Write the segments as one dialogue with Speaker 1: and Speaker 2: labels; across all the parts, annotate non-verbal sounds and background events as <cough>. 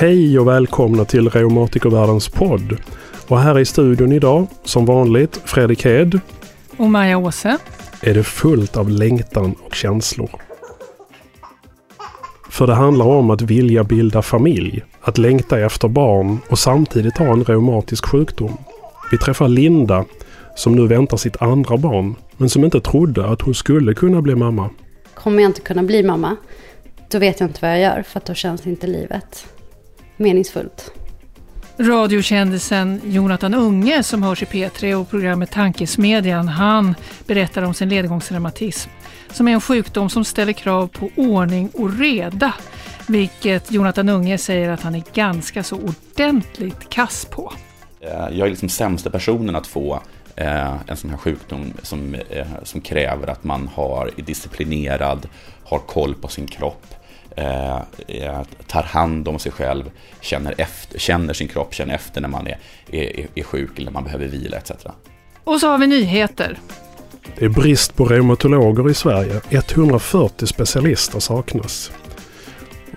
Speaker 1: Hej och välkomna till Reumatikervärldens podd. Och här i studion idag, som vanligt, Fredrik Hed.
Speaker 2: Och Maja Åse.
Speaker 1: Är det fullt av längtan och känslor. För det handlar om att vilja bilda familj, att längta efter barn och samtidigt ha en reumatisk sjukdom. Vi träffar Linda som nu väntar sitt andra barn men som inte trodde att hon skulle kunna bli mamma.
Speaker 3: Kommer jag inte kunna bli mamma, då vet jag inte vad jag gör för att då känns inte livet meningsfullt.
Speaker 2: Radiokändisen Jonathan Unge som hörs i P3 och programmet Tankesmedjan, han berättar om sin ledgångsreumatism som är en sjukdom som ställer krav på ordning och reda, vilket Jonathan Unge säger att han är ganska så ordentligt kass på.
Speaker 4: Eh, jag är liksom sämsta personen att få en sån här sjukdom som, eh, som kräver att man har, är disciplinerad, har koll på sin kropp, tar hand om sig själv, känner, efter, känner sin kropp, känner efter när man är, är, är sjuk eller man behöver vila etc.
Speaker 2: Och så har vi nyheter.
Speaker 1: Det är brist på reumatologer i Sverige. 140 specialister saknas.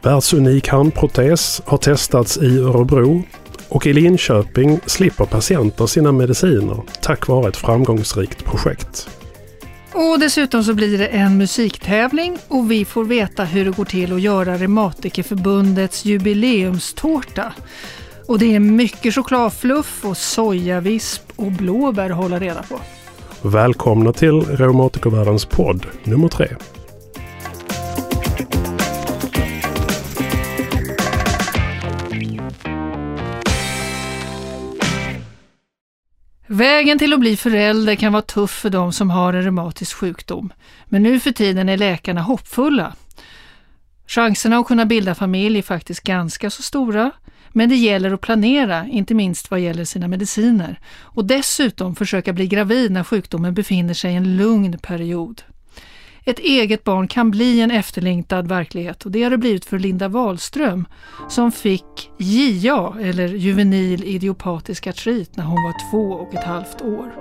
Speaker 1: Världsunik handprotes har testats i Örebro och i Linköping slipper patienter sina mediciner tack vare ett framgångsrikt projekt.
Speaker 2: Och dessutom så blir det en musiktävling och vi får veta hur det går till att göra Reumatikerförbundets jubileumstårta. Och det är mycket chokladfluff och sojavisp och blåbär att hålla reda på.
Speaker 1: Välkomna till Reumatikervärldens podd nummer tre.
Speaker 2: Vägen till att bli förälder kan vara tuff för de som har en reumatisk sjukdom. Men nu för tiden är läkarna hoppfulla. Chanserna att kunna bilda familj är faktiskt ganska så stora. Men det gäller att planera, inte minst vad gäller sina mediciner. Och dessutom försöka bli gravid när sjukdomen befinner sig i en lugn period. Ett eget barn kan bli en efterlängtad verklighet och det har det blivit för Linda Wahlström som fick JA, eller juvenil idiopatisk artrit, när hon var två och ett halvt år.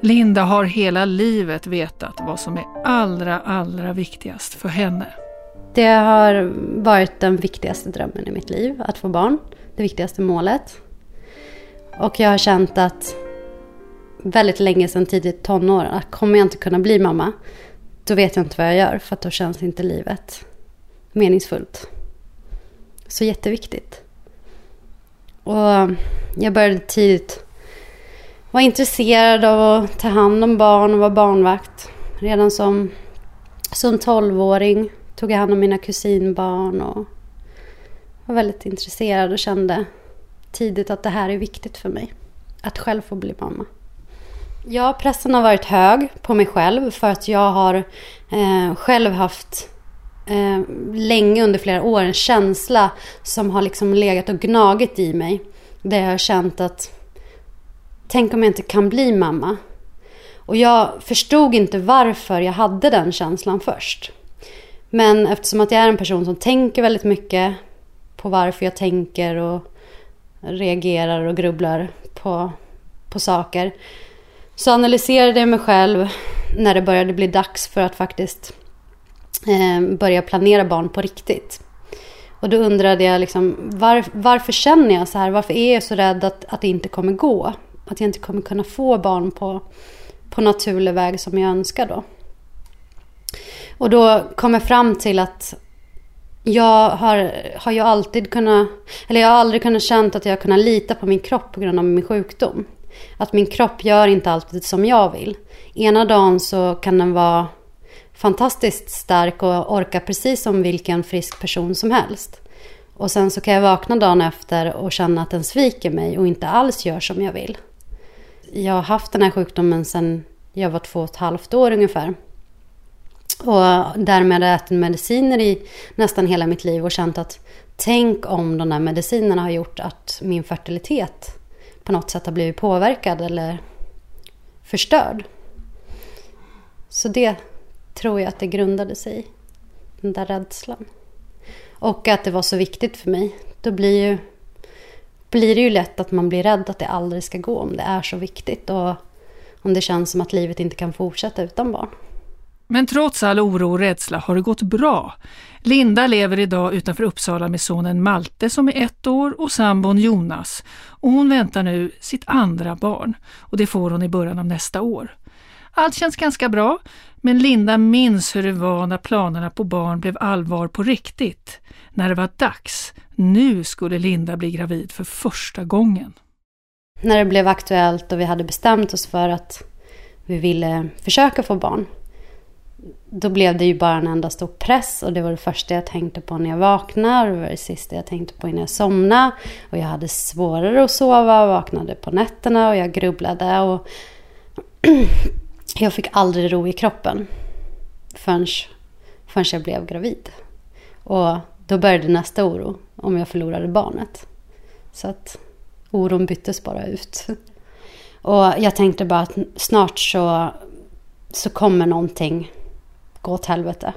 Speaker 2: Linda har hela livet vetat vad som är allra, allra viktigast för henne.
Speaker 3: Det har varit den viktigaste drömmen i mitt liv, att få barn. Det viktigaste målet. Och jag har känt att väldigt länge sedan tidigt tonår, att kommer jag inte kunna bli mamma, då vet jag inte vad jag gör, för då känns inte livet meningsfullt. Så jätteviktigt. Och jag började tidigt vara intresserad av att ta hand om barn och vara barnvakt. Redan som, som 12-åring tog jag hand om mina kusinbarn och var väldigt intresserad och kände tidigt att det här är viktigt för mig. Att själv få bli mamma. Ja, pressen har varit hög på mig själv för att jag har eh, själv haft eh, länge under flera år en känsla som har liksom legat och gnagit i mig. Där jag har känt att tänk om jag inte kan bli mamma. Och jag förstod inte varför jag hade den känslan först. Men eftersom att jag är en person som tänker väldigt mycket på varför jag tänker och reagerar och grubblar på, på saker. Så analyserade jag mig själv när det började bli dags för att faktiskt eh, börja planera barn på riktigt. Och då undrade jag liksom, var, varför känner jag så här? Varför är jag så rädd att, att det inte kommer gå? Att jag inte kommer kunna få barn på, på naturlig väg som jag önskar då. Och då kom jag fram till att jag har, har ju alltid kunnat, eller jag har aldrig kunnat känt att jag har kunnat lita på min kropp på grund av min sjukdom. Att min kropp gör inte alltid som jag vill. Ena dagen så kan den vara fantastiskt stark och orka precis som vilken frisk person som helst. Och sen så kan jag vakna dagen efter och känna att den sviker mig och inte alls gör som jag vill. Jag har haft den här sjukdomen sedan jag var två och ett halvt år ungefär. Och därmed har jag ätit mediciner i nästan hela mitt liv och känt att tänk om de där medicinerna har gjort att min fertilitet på något sätt har blivit påverkad eller förstörd. Så det tror jag att det grundade sig i. Den där rädslan. Och att det var så viktigt för mig. Då blir, ju, blir det ju lätt att man blir rädd att det aldrig ska gå om det är så viktigt. Och om det känns som att livet inte kan fortsätta utan barn.
Speaker 2: Men trots all oro och rädsla har det gått bra. Linda lever idag utanför Uppsala med sonen Malte som är ett år och sambon Jonas. Och hon väntar nu sitt andra barn och det får hon i början av nästa år. Allt känns ganska bra, men Linda minns hur det var när planerna på barn blev allvar på riktigt. När det var dags. Nu skulle Linda bli gravid för första gången.
Speaker 3: När det blev aktuellt och vi hade bestämt oss för att vi ville försöka få barn då blev det ju bara en enda stor press och det var det första jag tänkte på när jag vaknade och det var det sista jag tänkte på innan jag somnade. Och jag hade svårare att sova och vaknade på nätterna och jag grubblade och <clears throat> jag fick aldrig ro i kroppen förrän, förrän jag blev gravid. Och då började nästa oro om jag förlorade barnet. Så att oron byttes bara ut. <laughs> Och jag tänkte bara att snart så, så kommer någonting gå åt helvete.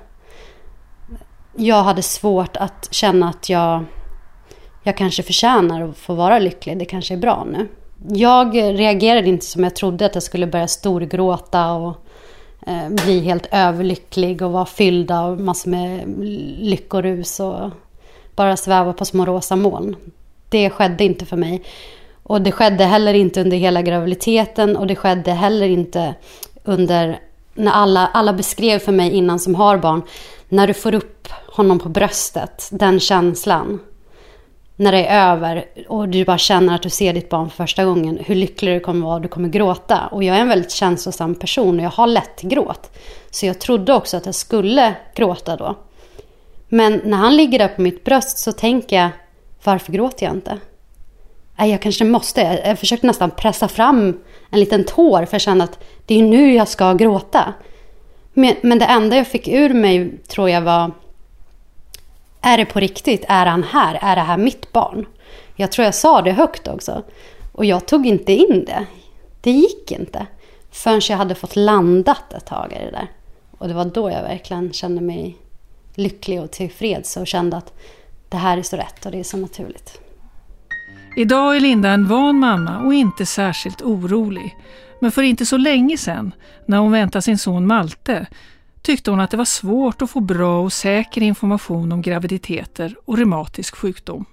Speaker 3: Jag hade svårt att känna att jag, jag kanske förtjänar att få vara lycklig. Det kanske är bra nu. Jag reagerade inte som jag trodde att jag skulle börja storgråta och eh, bli helt överlycklig och vara fylld av massor med lyckorus och bara sväva på små rosa moln. Det skedde inte för mig. Och det skedde heller inte under hela graviditeten och det skedde heller inte under när alla, alla beskrev för mig innan som har barn, när du får upp honom på bröstet, den känslan. När det är över och du bara känner att du ser ditt barn för första gången, hur lycklig du kommer vara, du kommer gråta. Och jag är en väldigt känslosam person och jag har lätt gråt. Så jag trodde också att jag skulle gråta då. Men när han ligger där på mitt bröst så tänker jag, varför gråter jag inte? Nej, jag kanske måste. Jag försökte nästan pressa fram en liten tår för jag kände att det är nu jag ska gråta. Men, men det enda jag fick ur mig tror jag var Är det på riktigt? Är han här? Är det här mitt barn? Jag tror jag sa det högt också. Och jag tog inte in det. Det gick inte. Förrän jag hade fått landat ett tag i det där. Och det var då jag verkligen kände mig lycklig och tillfreds och kände att det här är så rätt och det är så naturligt.
Speaker 2: Idag är Linda en van mamma och inte särskilt orolig. Men för inte så länge sedan, när hon väntade sin son Malte, tyckte hon att det var svårt att få bra och säker information om graviditeter och reumatisk sjukdom.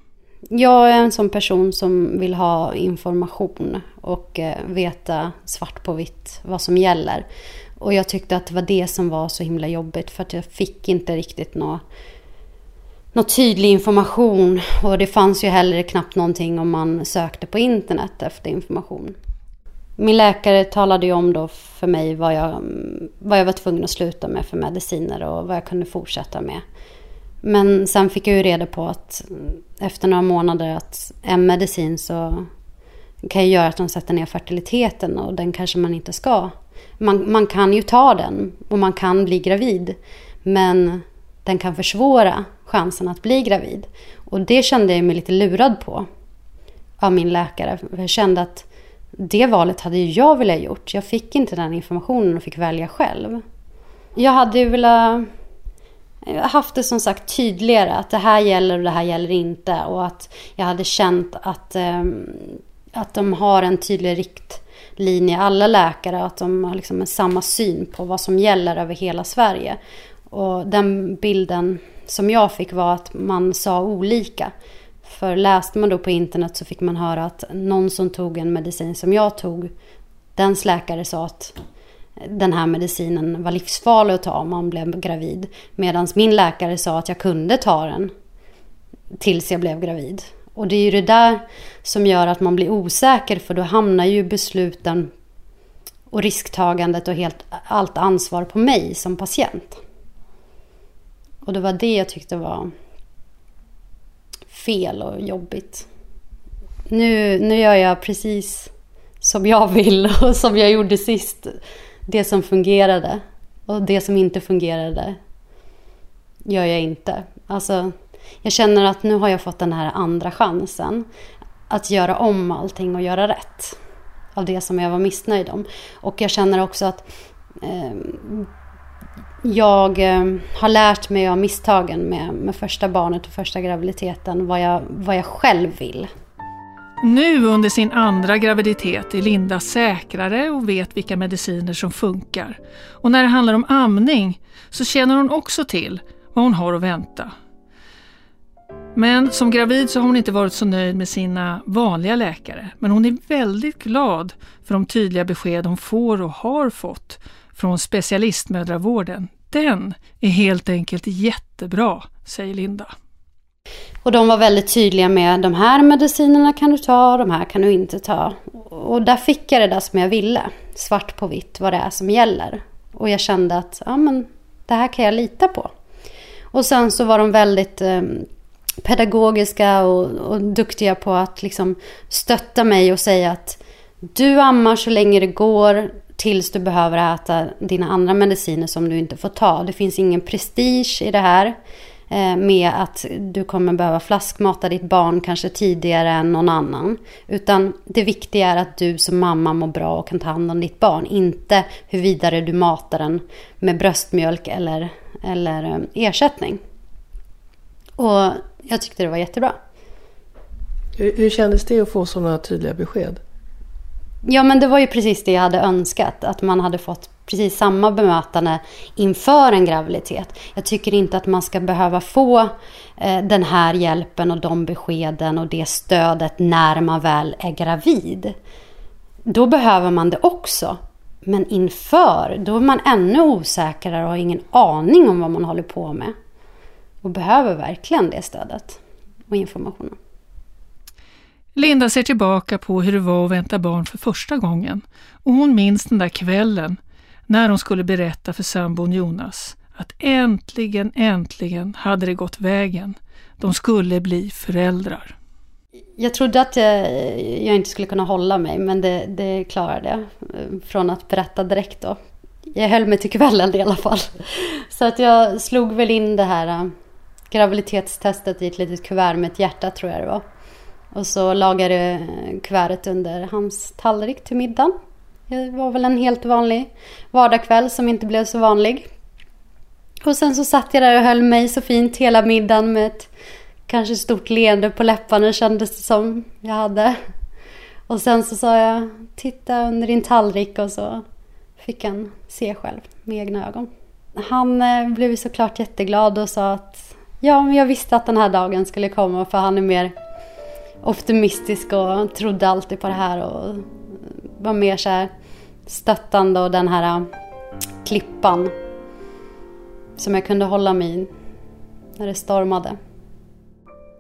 Speaker 3: Jag är en sån person som vill ha information och eh, veta svart på vitt vad som gäller. Och jag tyckte att det var det som var så himla jobbigt för att jag fick inte riktigt något någon tydlig information och det fanns ju heller knappt någonting om man sökte på internet efter information. Min läkare talade ju om då för mig vad jag, vad jag var tvungen att sluta med för mediciner och vad jag kunde fortsätta med. Men sen fick jag ju reda på att efter några månader att en medicin så kan ju göra att de sätter ner fertiliteten och den kanske man inte ska. Man, man kan ju ta den och man kan bli gravid. Men den kan försvåra chansen att bli gravid. Och det kände jag mig lite lurad på av min läkare. Jag kände att det valet hade ju jag velat gjort. Jag fick inte den informationen och fick välja själv. Jag hade ju velat haft det som sagt tydligare att det här gäller och det här gäller inte och att jag hade känt att, ehm, att de har en tydlig riktlinje, alla läkare, att de har liksom samma syn på vad som gäller över hela Sverige. Och den bilden som jag fick var att man sa olika. För läste man då på internet så fick man höra att någon som tog en medicin som jag tog, dens läkare sa att den här medicinen var livsfarlig att ta om man blev gravid. Medan min läkare sa att jag kunde ta den tills jag blev gravid. Och det är ju det där som gör att man blir osäker för då hamnar ju besluten och risktagandet och helt, allt ansvar på mig som patient. Och det var det jag tyckte var fel och jobbigt. Nu, nu gör jag precis som jag vill <laughs> och som jag gjorde sist. Det som fungerade. Och det som inte fungerade gör jag inte. Alltså, jag känner att nu har jag fått den här andra chansen. Att göra om allting och göra rätt. Av det som jag var missnöjd om. Och jag känner också att eh, jag eh, har lärt mig av misstagen med, med första barnet och första graviditeten vad jag, vad jag själv vill.
Speaker 2: Nu under sin andra graviditet är Linda säkrare och vet vilka mediciner som funkar. Och när det handlar om amning så känner hon också till vad hon har att vänta. Men som gravid så har hon inte varit så nöjd med sina vanliga läkare. Men hon är väldigt glad för de tydliga besked hon får och har fått från specialistmödravården. Den är helt enkelt jättebra, säger Linda.
Speaker 3: Och de var väldigt tydliga med de här medicinerna kan du ta, de här kan du inte ta. Och där fick jag det där som jag ville. Svart på vitt vad det är som gäller. Och jag kände att ja, men, det här kan jag lita på. Och sen så var de väldigt eh, pedagogiska och, och duktiga på att liksom stötta mig och säga att du ammar så länge det går tills du behöver äta dina andra mediciner som du inte får ta. Det finns ingen prestige i det här eh, med att du kommer behöva flaskmata ditt barn kanske tidigare än någon annan. Utan det viktiga är att du som mamma mår bra och kan ta hand om ditt barn. Inte hur vidare du matar den med bröstmjölk eller, eller eh, ersättning. Och jag tyckte det var jättebra.
Speaker 5: Hur, hur kändes det att få sådana tydliga besked?
Speaker 3: Ja, men det var ju precis det jag hade önskat. Att man hade fått precis samma bemötande inför en graviditet. Jag tycker inte att man ska behöva få eh, den här hjälpen och de beskeden och det stödet när man väl är gravid. Då behöver man det också. Men inför, då är man ännu osäkrare och har ingen aning om vad man håller på med. Och behöver verkligen det stödet och informationen.
Speaker 2: Linda ser tillbaka på hur det var att vänta barn för första gången och hon minns den där kvällen när hon skulle berätta för sambon Jonas att äntligen, äntligen hade det gått vägen. De skulle bli föräldrar.
Speaker 3: Jag trodde att jag, jag inte skulle kunna hålla mig, men det, det klarade jag. Eh, från att berätta direkt då. Jag höll mig till kvällen i alla fall. Så att jag slog väl in det här eh, graviditetstestet i ett litet kuvert med ett hjärta tror jag det var. Och så lagade jag kuvertet under hans tallrik till middagen. Det var väl en helt vanlig vardagskväll som inte blev så vanlig. Och sen så satt jag där och höll mig så fint hela middagen med ett kanske stort leende på läpparna kändes det som jag hade. Och sen så sa jag, titta under din tallrik och så fick han se själv med egna ögon. Han eh, blev såklart jätteglad och sa att ja, men jag visste att den här dagen skulle komma för han är mer optimistisk och trodde alltid på det här och var mer så här stöttande och den här äh, klippan som jag kunde hålla mig i när det stormade.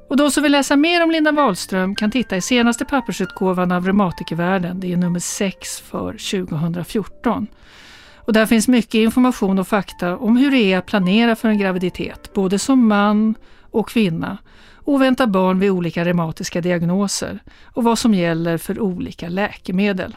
Speaker 2: Och de som vill läsa mer om Linda Wahlström kan titta i senaste pappersutgåvan av Reumatikervärlden, det är nummer 6 för 2014. Och där finns mycket information och fakta om hur det är att planera för en graviditet, både som man och kvinna och vänta barn vid olika reumatiska diagnoser och vad som gäller för olika läkemedel.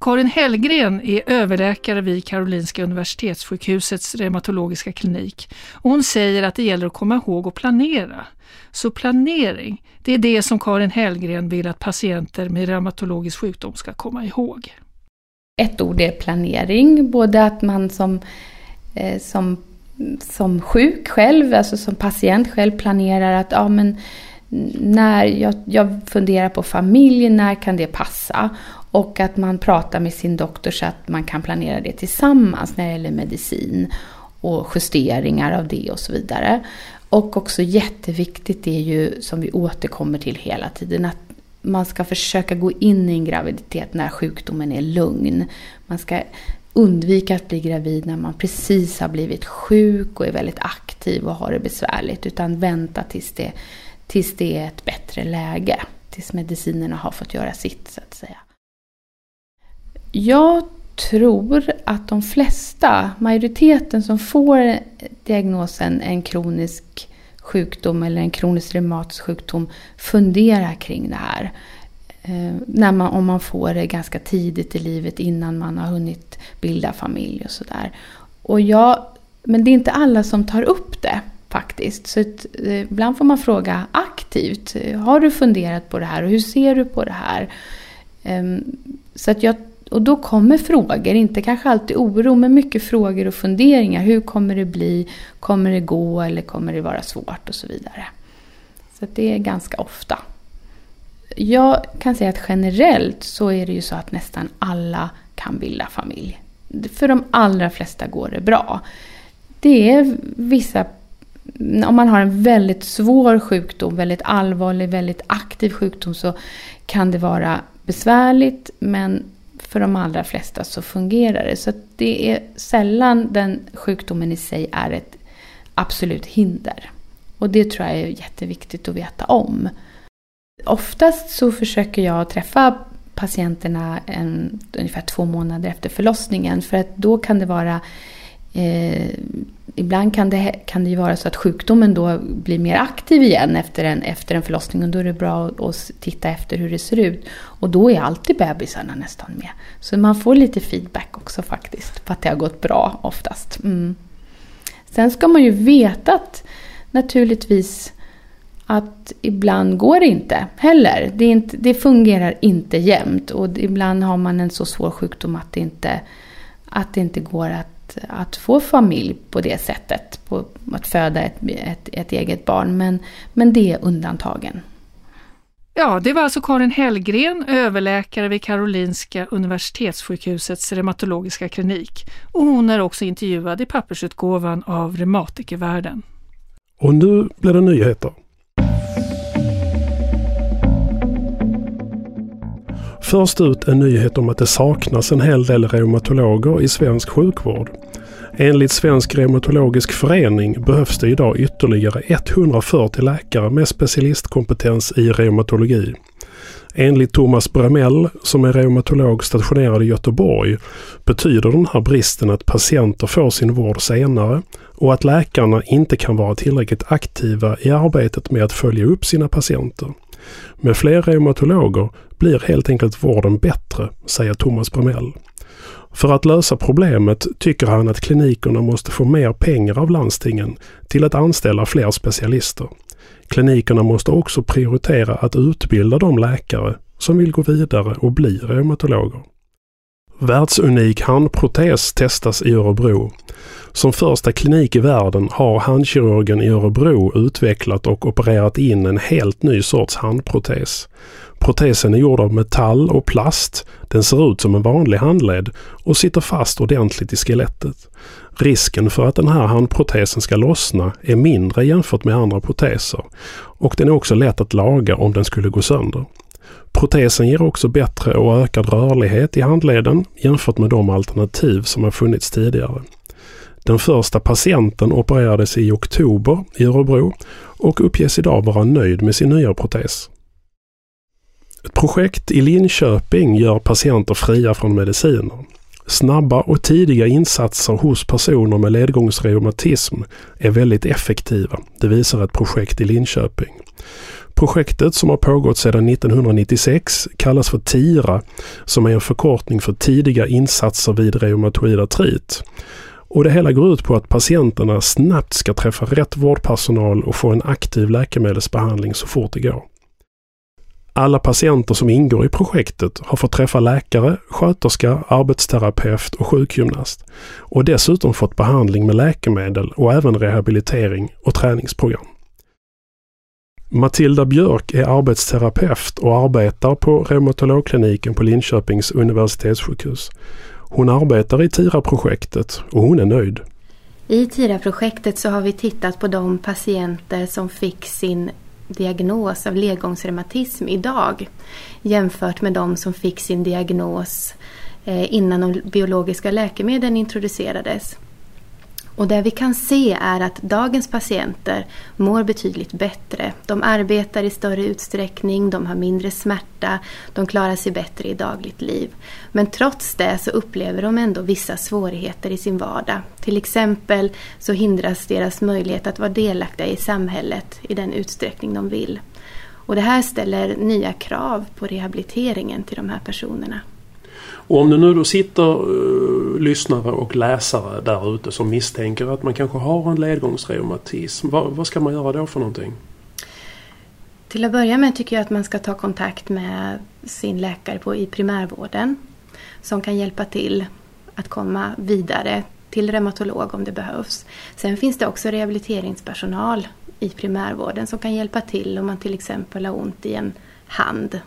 Speaker 2: Karin Hellgren är överläkare vid Karolinska Universitetssjukhusets reumatologiska klinik och hon säger att det gäller att komma ihåg att planera. Så planering, det är det som Karin Hellgren vill att patienter med reumatologisk sjukdom ska komma ihåg.
Speaker 6: Ett ord är planering, både att man som, eh, som, som sjuk själv, alltså som patient själv planerar att ja, men när jag, jag funderar på familj, när kan det passa? Och att man pratar med sin doktor så att man kan planera det tillsammans när det gäller medicin och justeringar av det och så vidare. Och också jätteviktigt är ju, som vi återkommer till hela tiden, att man ska försöka gå in i en graviditet när sjukdomen är lugn. Man ska undvika att bli gravid när man precis har blivit sjuk och är väldigt aktiv och har det besvärligt. Utan vänta tills det, tills det är ett bättre läge. Tills medicinerna har fått göra sitt så att säga. Jag tror att de flesta, majoriteten som får diagnosen en kronisk sjukdom eller en kronisk reumatisk sjukdom funderar kring det här. Eh, när man, om man får det ganska tidigt i livet innan man har hunnit bilda familj och sådär. men det är inte alla som tar upp det faktiskt. Så ett, eh, ibland får man fråga aktivt. Eh, har du funderat på det här och hur ser du på det här? Ehm, så att jag och då kommer frågor, inte kanske alltid oro, men mycket frågor och funderingar. Hur kommer det bli? Kommer det gå eller kommer det vara svårt? Och så vidare. Så det är ganska ofta jag kan säga att generellt så är det ju så att nästan alla kan bilda familj. För de allra flesta går det bra. Det är vissa om man har en väldigt svår sjukdom, väldigt allvarlig, väldigt aktiv sjukdom så kan det vara besvärligt men för de allra flesta så fungerar det. Så det är sällan den sjukdomen i sig är ett absolut hinder. Och det tror jag är jätteviktigt att veta om. Oftast så försöker jag träffa patienterna en, ungefär två månader efter förlossningen för att då kan det vara eh, ibland kan det, kan det ju vara så att sjukdomen då blir mer aktiv igen efter en, efter en förlossning och då är det bra att, att titta efter hur det ser ut. Och då är alltid bebisarna nästan med. Så man får lite feedback också faktiskt på att det har gått bra oftast. Mm. Sen ska man ju veta att naturligtvis att ibland går det inte heller. Det, inte, det fungerar inte jämt och ibland har man en så svår sjukdom att det inte, att det inte går att att, få familj på det sättet. På att föda ett, ett, ett eget barn. Men, men det är undantagen.
Speaker 2: Ja, det var alltså Karin Hellgren, överläkare vid Karolinska Universitetssjukhusets reumatologiska klinik. Och hon är också intervjuad i pappersutgåvan av Reumatikervärlden.
Speaker 1: Och nu blir det nyheter. Först ut en nyhet om att det saknas en hel del reumatologer i svensk sjukvård. Enligt Svensk reumatologisk förening behövs det idag ytterligare 140 läkare med specialistkompetens i reumatologi. Enligt Thomas Bramell, som är reumatolog stationerad i Göteborg, betyder den här bristen att patienter får sin vård senare och att läkarna inte kan vara tillräckligt aktiva i arbetet med att följa upp sina patienter. Med fler reumatologer blir helt enkelt vården bättre, säger Thomas Bramell. För att lösa problemet tycker han att klinikerna måste få mer pengar av landstingen till att anställa fler specialister. Klinikerna måste också prioritera att utbilda de läkare som vill gå vidare och bli reumatologer. Världsunik handprotes testas i Örebro. Som första klinik i världen har handkirurgen i Örebro utvecklat och opererat in en helt ny sorts handprotes. Protesen är gjord av metall och plast. Den ser ut som en vanlig handled och sitter fast ordentligt i skelettet. Risken för att den här handprotesen ska lossna är mindre jämfört med andra proteser och den är också lätt att laga om den skulle gå sönder. Protesen ger också bättre och ökad rörlighet i handleden jämfört med de alternativ som har funnits tidigare. Den första patienten opererades i oktober i Örebro och uppges idag vara nöjd med sin nya protes. Ett projekt i Linköping gör patienter fria från mediciner. Snabba och tidiga insatser hos personer med ledgångsreumatism är väldigt effektiva. Det visar ett projekt i Linköping. Projektet som har pågått sedan 1996 kallas för TIRA som är en förkortning för tidiga insatser vid reumatoid artrit. Och det hela går ut på att patienterna snabbt ska träffa rätt vårdpersonal och få en aktiv läkemedelsbehandling så fort det går. Alla patienter som ingår i projektet har fått träffa läkare, sköterska, arbetsterapeut och sjukgymnast och dessutom fått behandling med läkemedel och även rehabilitering och träningsprogram. Matilda Björk är arbetsterapeut och arbetar på reumatologkliniken på Linköpings universitetssjukhus. Hon arbetar i TIRA-projektet och hon är nöjd.
Speaker 7: I TIRA-projektet så har vi tittat på de patienter som fick sin diagnos av ledgångsreumatism idag jämfört med de som fick sin diagnos eh, innan de biologiska läkemedlen introducerades. Och det vi kan se är att dagens patienter mår betydligt bättre. De arbetar i större utsträckning, de har mindre smärta, de klarar sig bättre i dagligt liv. Men trots det så upplever de ändå vissa svårigheter i sin vardag. Till exempel så hindras deras möjlighet att vara delaktiga i samhället i den utsträckning de vill. Och det här ställer nya krav på rehabiliteringen till de här personerna.
Speaker 1: Och om det nu då sitter uh, lyssnare och läsare där ute som misstänker att man kanske har en ledgångsreumatism. Vad, vad ska man göra då för någonting?
Speaker 7: Till att börja med tycker jag att man ska ta kontakt med sin läkare på, i primärvården som kan hjälpa till att komma vidare till reumatolog om det behövs. Sen finns det också rehabiliteringspersonal i primärvården som kan hjälpa till om man till exempel har ont i en hand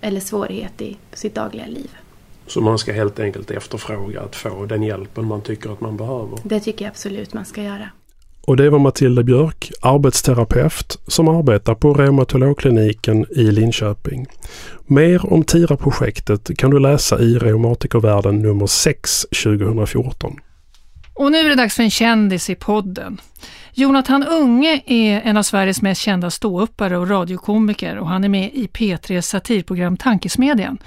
Speaker 7: eller svårighet i sitt dagliga liv.
Speaker 1: Så man ska helt enkelt efterfråga att få den hjälpen man tycker att man behöver.
Speaker 7: Det tycker jag absolut man ska göra.
Speaker 1: Och det var Matilda Björk, arbetsterapeut som arbetar på reumatologkliniken i Linköping. Mer om TIRA-projektet kan du läsa i Reumatikervärlden nummer 6 2014.
Speaker 2: Och nu är det dags för en kändis i podden. Jonathan Unge är en av Sveriges mest kända ståuppare och radiokomiker och han är med i P3s satirprogram Tankesmedjan.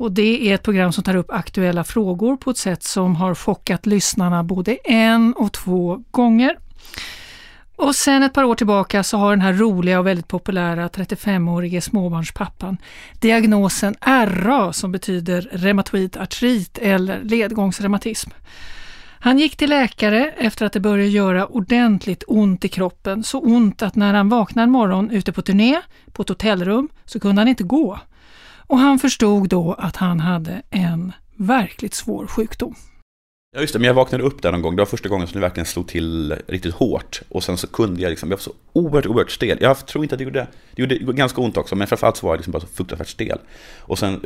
Speaker 2: Och det är ett program som tar upp aktuella frågor på ett sätt som har chockat lyssnarna både en och två gånger. Och sen ett par år tillbaka så har den här roliga och väldigt populära 35-årige småbarnspappan diagnosen RA som betyder reumatoid artrit eller ledgångsreumatism. Han gick till läkare efter att det började göra ordentligt ont i kroppen. Så ont att när han vaknade en morgon ute på turné på ett hotellrum så kunde han inte gå. Och han förstod då att han hade en verkligt svår sjukdom.
Speaker 4: Ja just det, men jag vaknade upp där någon gång. Det var första gången som det verkligen slog till riktigt hårt. Och sen så kunde jag liksom, jag var så oerhört, oerhört stel. Jag tror inte att det gjorde, det gjorde ganska ont också, men framförallt så var jag liksom bara så fruktansvärt stel. Och sen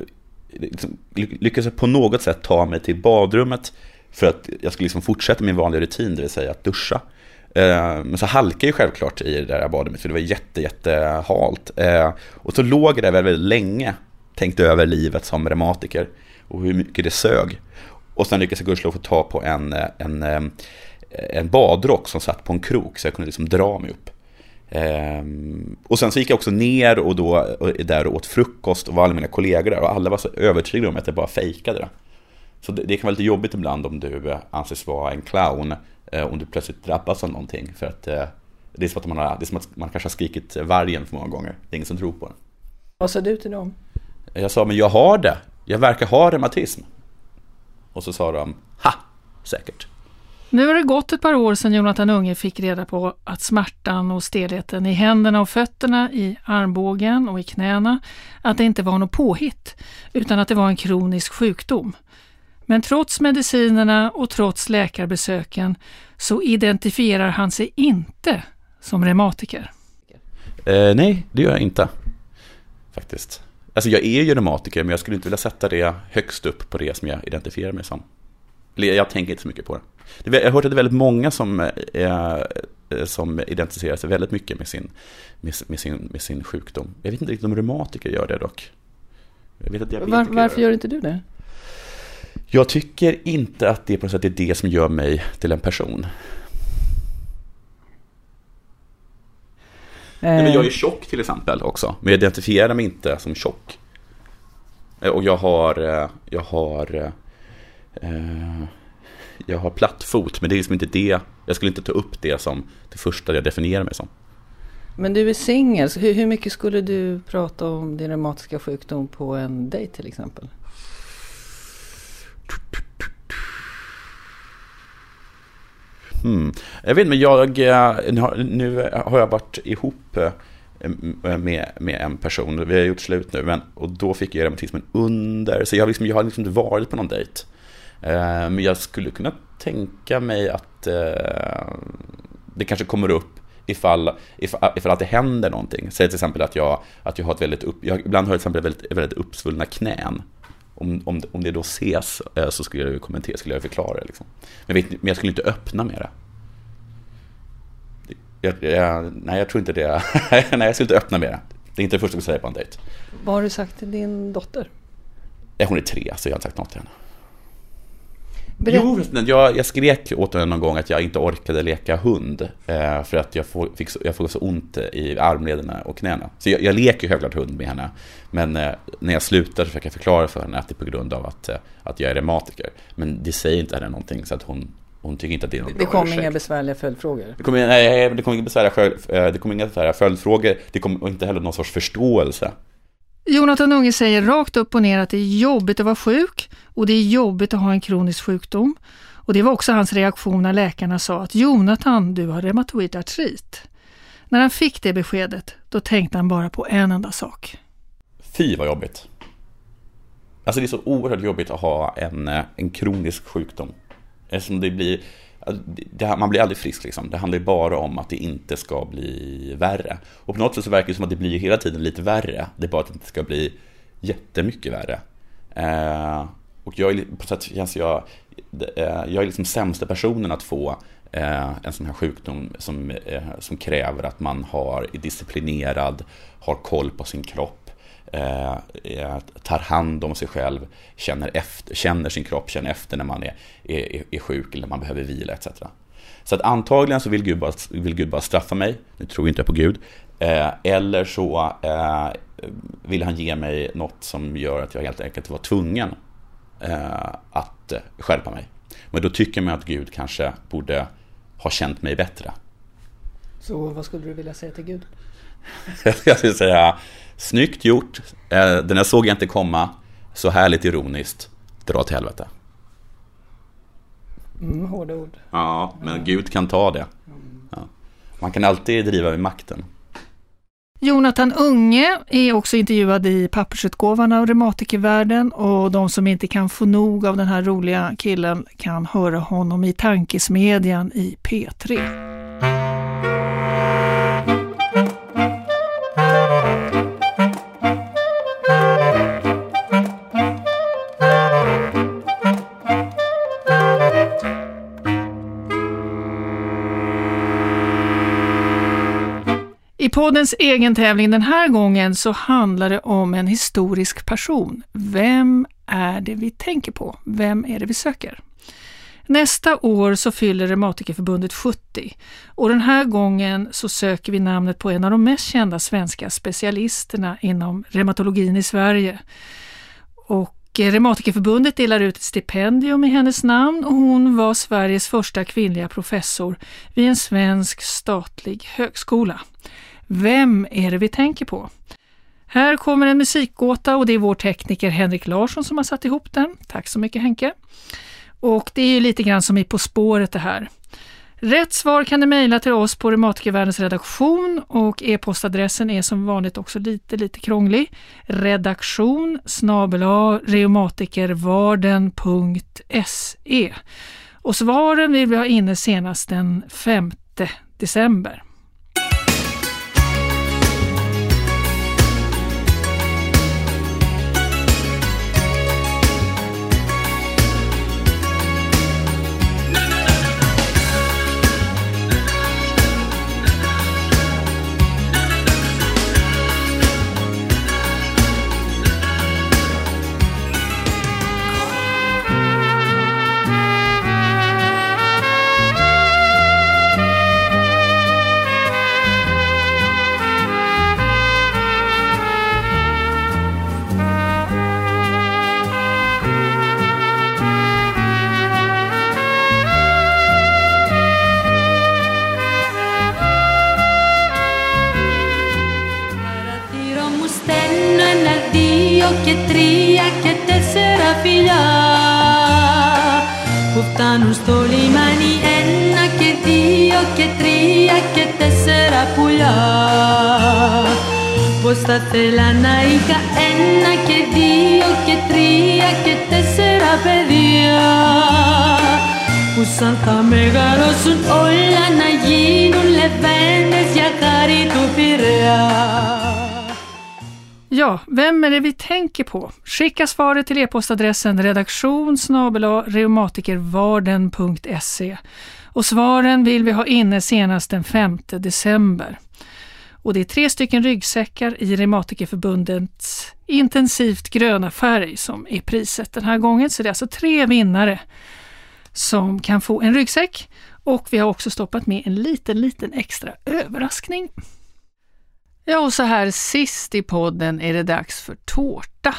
Speaker 4: liksom, lyckades jag på något sätt ta mig till badrummet för att jag skulle liksom fortsätta min vanliga rutin, det vill säga att duscha. Eh, men så halkade jag självklart i det där badrummet, för det var jätte, jätte halt. Eh, och så låg jag där väldigt, väldigt länge, tänkte över livet som reumatiker och hur mycket det sög. Och sen lyckades jag gudskelov få ta på en, en, eh, en badrock som satt på en krok, så jag kunde liksom dra mig upp. Ehm, och sen så gick jag också ner och då och där och åt frukost och var alla mina kollegor där och alla var så övertygade om att jag bara fejkade det. Så det, det, kan vara lite jobbigt ibland om du eh, anses vara en clown, eh, om du plötsligt drabbas av någonting. För att eh, det är, som att man har, det är som att man kanske har skrikit vargen för många gånger. Det är ingen som tror på det.
Speaker 5: Vad sa du till dem?
Speaker 4: Jag sa, men jag har det. Jag verkar ha reumatism. Och så sa de, ha, säkert.
Speaker 2: Nu har det gått ett par år sedan Jonathan Unge fick reda på att smärtan och stelheten i händerna och fötterna, i armbågen och i knäna, att det inte var något påhitt, utan att det var en kronisk sjukdom. Men trots medicinerna och trots läkarbesöken så identifierar han sig inte som reumatiker.
Speaker 4: Eh, nej, det gör jag inte. Faktiskt. Alltså jag är ju reumatiker men jag skulle inte vilja sätta det högst upp på det som jag identifierar mig som. Jag tänker inte så mycket på det. Jag har hört att det är väldigt många som, eh, som identifierar sig väldigt mycket med sin, med, med, sin, med sin sjukdom. Jag vet inte riktigt om reumatiker gör det dock.
Speaker 5: Var, varför gör inte du det?
Speaker 4: Jag tycker inte att det på något sätt är det som gör mig till en person. Nej, men jag är eh. tjock till exempel också, men jag identifierar mig inte som tjock. Eh, och jag har, eh, jag har, jag har platt fot, men det är liksom inte det. Jag skulle inte ta upp det som det första jag definierar mig som.
Speaker 5: Men du är singel, så hur, hur mycket skulle du prata om din reumatiska sjukdom på en dejt till exempel?
Speaker 4: Hmm. Jag vet inte, men jag, eh, nu har jag varit ihop eh, eh, med, med en person. Vi har gjort slut nu, men, och då fick jag reumatismen under. Så jag, liksom, jag har liksom inte varit på någon dejt. Men jag skulle kunna tänka mig att det kanske kommer upp ifall, ifall, ifall att det händer någonting. Säg till exempel att jag, att jag har ett väldigt upp, jag, ibland har jag till exempel väldigt, väldigt uppsvullna knän om, om, om det då ses eh, så skulle jag kommentera, skulle jag förklara det. Liksom. Men, vet, men jag skulle inte öppna med det. Jag, jag, nej, jag tror inte det. <laughs> nej, jag skulle inte öppna med det. Det är inte det första jag säger på en dejt.
Speaker 5: Vad har du sagt till din dotter?
Speaker 4: Hon är tre, så jag har inte sagt något till henne. Berätt... Jo, jag, jag skrek åt henne någon gång att jag inte orkade leka hund. Eh, för att jag får, fick så, jag får så ont i armlederna och knäna. Så jag, jag leker självklart hund med henne. Men eh, när jag slutar så försöker jag förklara för henne att det är på grund av att, eh, att jag är reumatiker. Men det säger inte henne någonting så att hon, hon tycker inte att det är någon
Speaker 5: Det kommer inga besvärliga följdfrågor?
Speaker 4: Det kommer, nej, det kommer inga besvärliga, eh, det kommer inga följdfrågor. Det kommer inte heller någon sorts förståelse.
Speaker 2: Jonathan Unge säger rakt upp och ner att det är jobbigt att vara sjuk och det är jobbigt att ha en kronisk sjukdom. Och det var också hans reaktion när läkarna sa att Jonathan, du har reumatoid artrit. När han fick det beskedet, då tänkte han bara på en enda sak.
Speaker 4: Fy vad jobbigt. Alltså det är så oerhört jobbigt att ha en, eh, en kronisk sjukdom. Eftersom det blir, Alltså, det, man blir aldrig frisk liksom. Det handlar ju bara om att det inte ska bli värre. Och på något sätt så verkar det som att det blir hela tiden lite värre. Det är bara att det inte ska bli jättemycket värre. Eh, och jag är, på sätt känns jag, eh, jag är liksom sämsta personen att få eh, en sån här sjukdom som, eh, som kräver att man har, är disciplinerad, har koll på sin kropp, eh, tar hand om sig själv, känner, efter, känner sin kropp, känner efter när man är, är, är sjuk eller man behöver vila etc. Så att antagligen så vill Gud bara, vill Gud bara straffa mig, nu tror jag inte på Gud, eh, eller så eh, vill han ge mig något som gör att jag helt enkelt var tvungen eh, att skärpa mig. Men då tycker man att Gud kanske borde ha känt mig bättre.
Speaker 5: Så vad skulle du vilja säga till Gud? <laughs>
Speaker 4: jag skulle säga, snyggt gjort, eh, den här såg jag inte komma, så härligt ironiskt, dra till helvete.
Speaker 5: Mm, hårda ord.
Speaker 4: Ja, men Gud kan ta det. Ja. Man kan alltid driva vid makten.
Speaker 2: Jonathan Unge är också intervjuad i pappersutgåvan av Reumatikervärlden och de som inte kan få nog av den här roliga killen kan höra honom i Tankesmedjan i P3. I poddens egen tävling den här gången så handlar det om en historisk person. Vem är det vi tänker på? Vem är det vi söker? Nästa år så fyller Reumatikerförbundet 70 och den här gången så söker vi namnet på en av de mest kända svenska specialisterna inom reumatologin i Sverige. Och eh, Reumatikerförbundet delar ut ett stipendium i hennes namn och hon var Sveriges första kvinnliga professor vid en svensk statlig högskola. Vem är det vi tänker på? Här kommer en musikgåta och det är vår tekniker Henrik Larsson som har satt ihop den. Tack så mycket Henke! Och det är ju lite grann som i På spåret det här. Rätt svar kan du mejla till oss på Reumatikervärldens redaktion och e-postadressen är som vanligt också lite, lite krånglig. Redaktion reumatikervarden.se Och svaren vill vi ha inne senast den 5 december.
Speaker 8: Posta θελαναϊκά ένα και δύο και τρία και τέσσερα παιδιά που σαν θα μεγαλώσουν όλα να γίνουν λεβέντες για χάρη του Πειραιά.
Speaker 2: Ja, vem är det vi tänker på? Skicka svaret till e-postadressen redaktion reumatikervarden.se och svaren vill vi ha inne senast den 5 december. Och det är tre stycken ryggsäckar i Reumatikerförbundets intensivt gröna färg som är priset den här gången. Så det är alltså tre vinnare som kan få en ryggsäck och vi har också stoppat med en liten, liten extra överraskning. Ja, och så här sist i podden är det dags för tårta.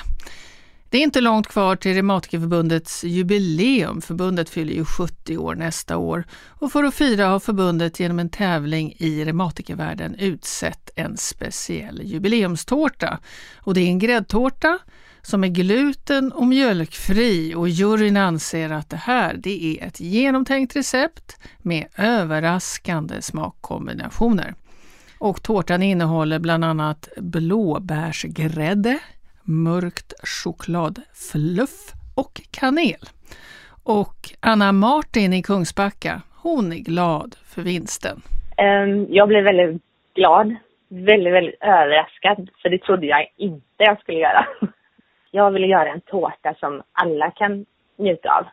Speaker 2: Det är inte långt kvar till Reumatikerförbundets jubileum. Förbundet fyller ju 70 år nästa år och för att fira har förbundet genom en tävling i reumatikervärlden utsett en speciell jubileumstårta. Och det är en gräddtårta som är gluten och mjölkfri och juryn anser att det här det är ett genomtänkt recept med överraskande smakkombinationer. Och tårtan innehåller bland annat blåbärsgrädde, mörkt chokladfluff och kanel. Och Anna Martin i Kungsbacka, hon är glad för vinsten.
Speaker 9: Ehm, jag blev väldigt glad, väldigt, väldigt överraskad, för det trodde jag inte jag skulle göra. <laughs> Jag ville göra en tårta som alla kan njuta av.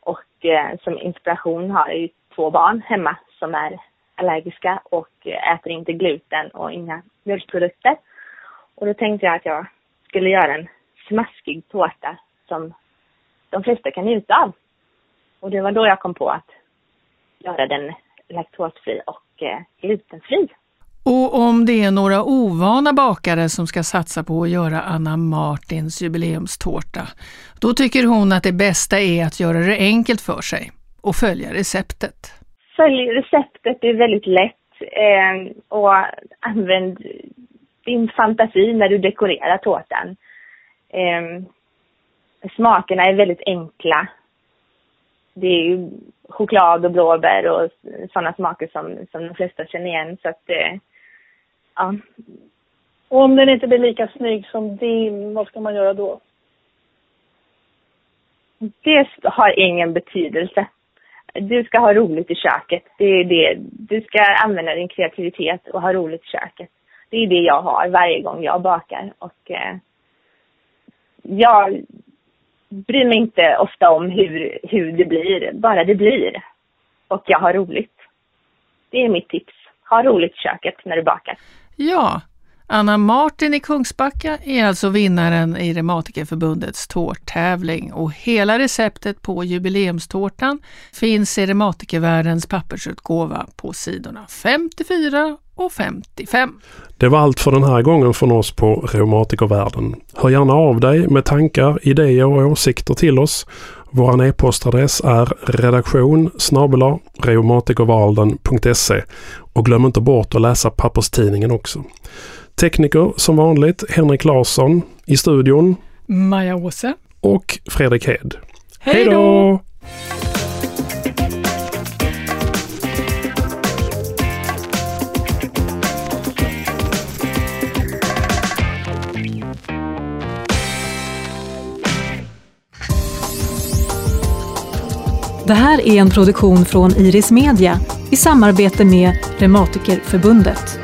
Speaker 9: Och eh, som inspiration har jag ju två barn hemma som är allergiska och eh, äter inte gluten och inga mjölkprodukter. Och då tänkte jag att jag skulle göra en smaskig tårta som de flesta kan njuta av. Och det var då jag kom på att göra den laktosfri och eh, glutenfri.
Speaker 2: Och om det är några ovana bakare som ska satsa på att göra Anna Martins jubileumstårta, då tycker hon att det bästa är att göra det enkelt för sig och följa receptet.
Speaker 9: Följ receptet, det är väldigt lätt. Eh, och använd din fantasi när du dekorerar tårtan. Eh, smakerna är väldigt enkla. Det är ju choklad och blåbär och sådana smaker som, som de flesta känner igen. Så att, eh, ja.
Speaker 10: Och om den inte blir lika snygg som din, vad ska man göra då?
Speaker 9: Det har ingen betydelse. Du ska ha roligt i köket. Det är det. Du ska använda din kreativitet och ha roligt i köket. Det är det jag har varje gång jag bakar. Och eh, jag bryr mig inte ofta om hur, hur det blir, bara det blir. Och jag har roligt. Det är mitt tips. Ha roligt i köket när du bakar.
Speaker 2: Ja, Anna Martin i Kungsbacka är alltså vinnaren i Reumatikerförbundets tårttävling och hela receptet på jubileumstårtan finns i Reumatikervärldens pappersutgåva på sidorna 54 och 55.
Speaker 1: Det var allt för den här gången från oss på Reumatikervärlden. Hör gärna av dig med tankar, idéer och åsikter till oss. Vår e-postadress är redaktion reumatikervalden.se och glöm inte bort att läsa papperstidningen också. Tekniker som vanligt Henrik Larsson i studion
Speaker 2: Maja Åse
Speaker 1: och Fredrik Hed.
Speaker 2: Hej då!
Speaker 11: Det här är en produktion från Iris Media i samarbete med Reumatikerförbundet.